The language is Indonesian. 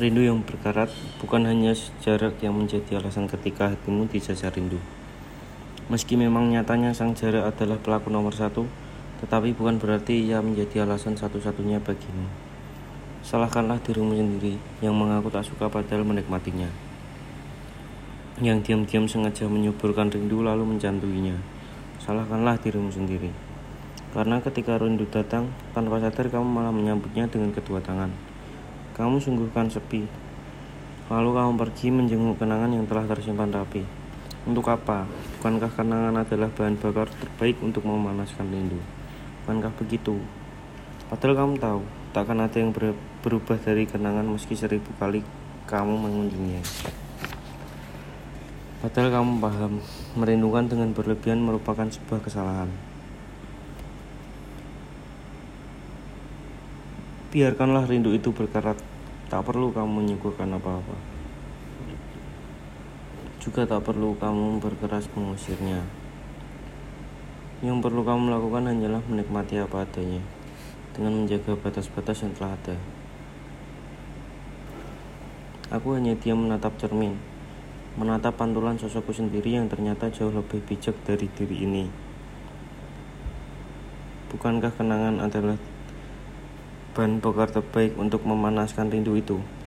Rindu yang berkarat bukan hanya jarak yang menjadi alasan ketika hatimu dijajah rindu. Meski memang nyatanya sang jarak adalah pelaku nomor satu, tetapi bukan berarti ia menjadi alasan satu-satunya bagimu. Salahkanlah dirimu sendiri yang mengaku tak suka padahal menikmatinya. Yang diam-diam sengaja menyuburkan rindu lalu mencantuinya. Salahkanlah dirimu sendiri. Karena ketika rindu datang, tanpa sadar kamu malah menyambutnya dengan kedua tangan. Kamu sungguhkan sepi. Lalu kamu pergi menjenguk kenangan yang telah tersimpan rapi. Untuk apa? Bukankah kenangan adalah bahan bakar terbaik untuk memanaskan rindu? Bukankah begitu? Padahal kamu tahu, takkan ada yang berubah dari kenangan meski seribu kali kamu mengunjunginya. Padahal kamu paham, merindukan dengan berlebihan merupakan sebuah kesalahan. Biarkanlah rindu itu berkarat, tak perlu kamu menyuguhkan apa-apa. Juga tak perlu kamu berkeras mengusirnya. Yang perlu kamu lakukan hanyalah menikmati apa adanya, dengan menjaga batas-batas yang telah ada. Aku hanya diam menatap cermin, menatap pantulan sosokku sendiri yang ternyata jauh lebih bijak dari diri ini. Bukankah kenangan adalah bahan bakar terbaik untuk memanaskan rindu itu?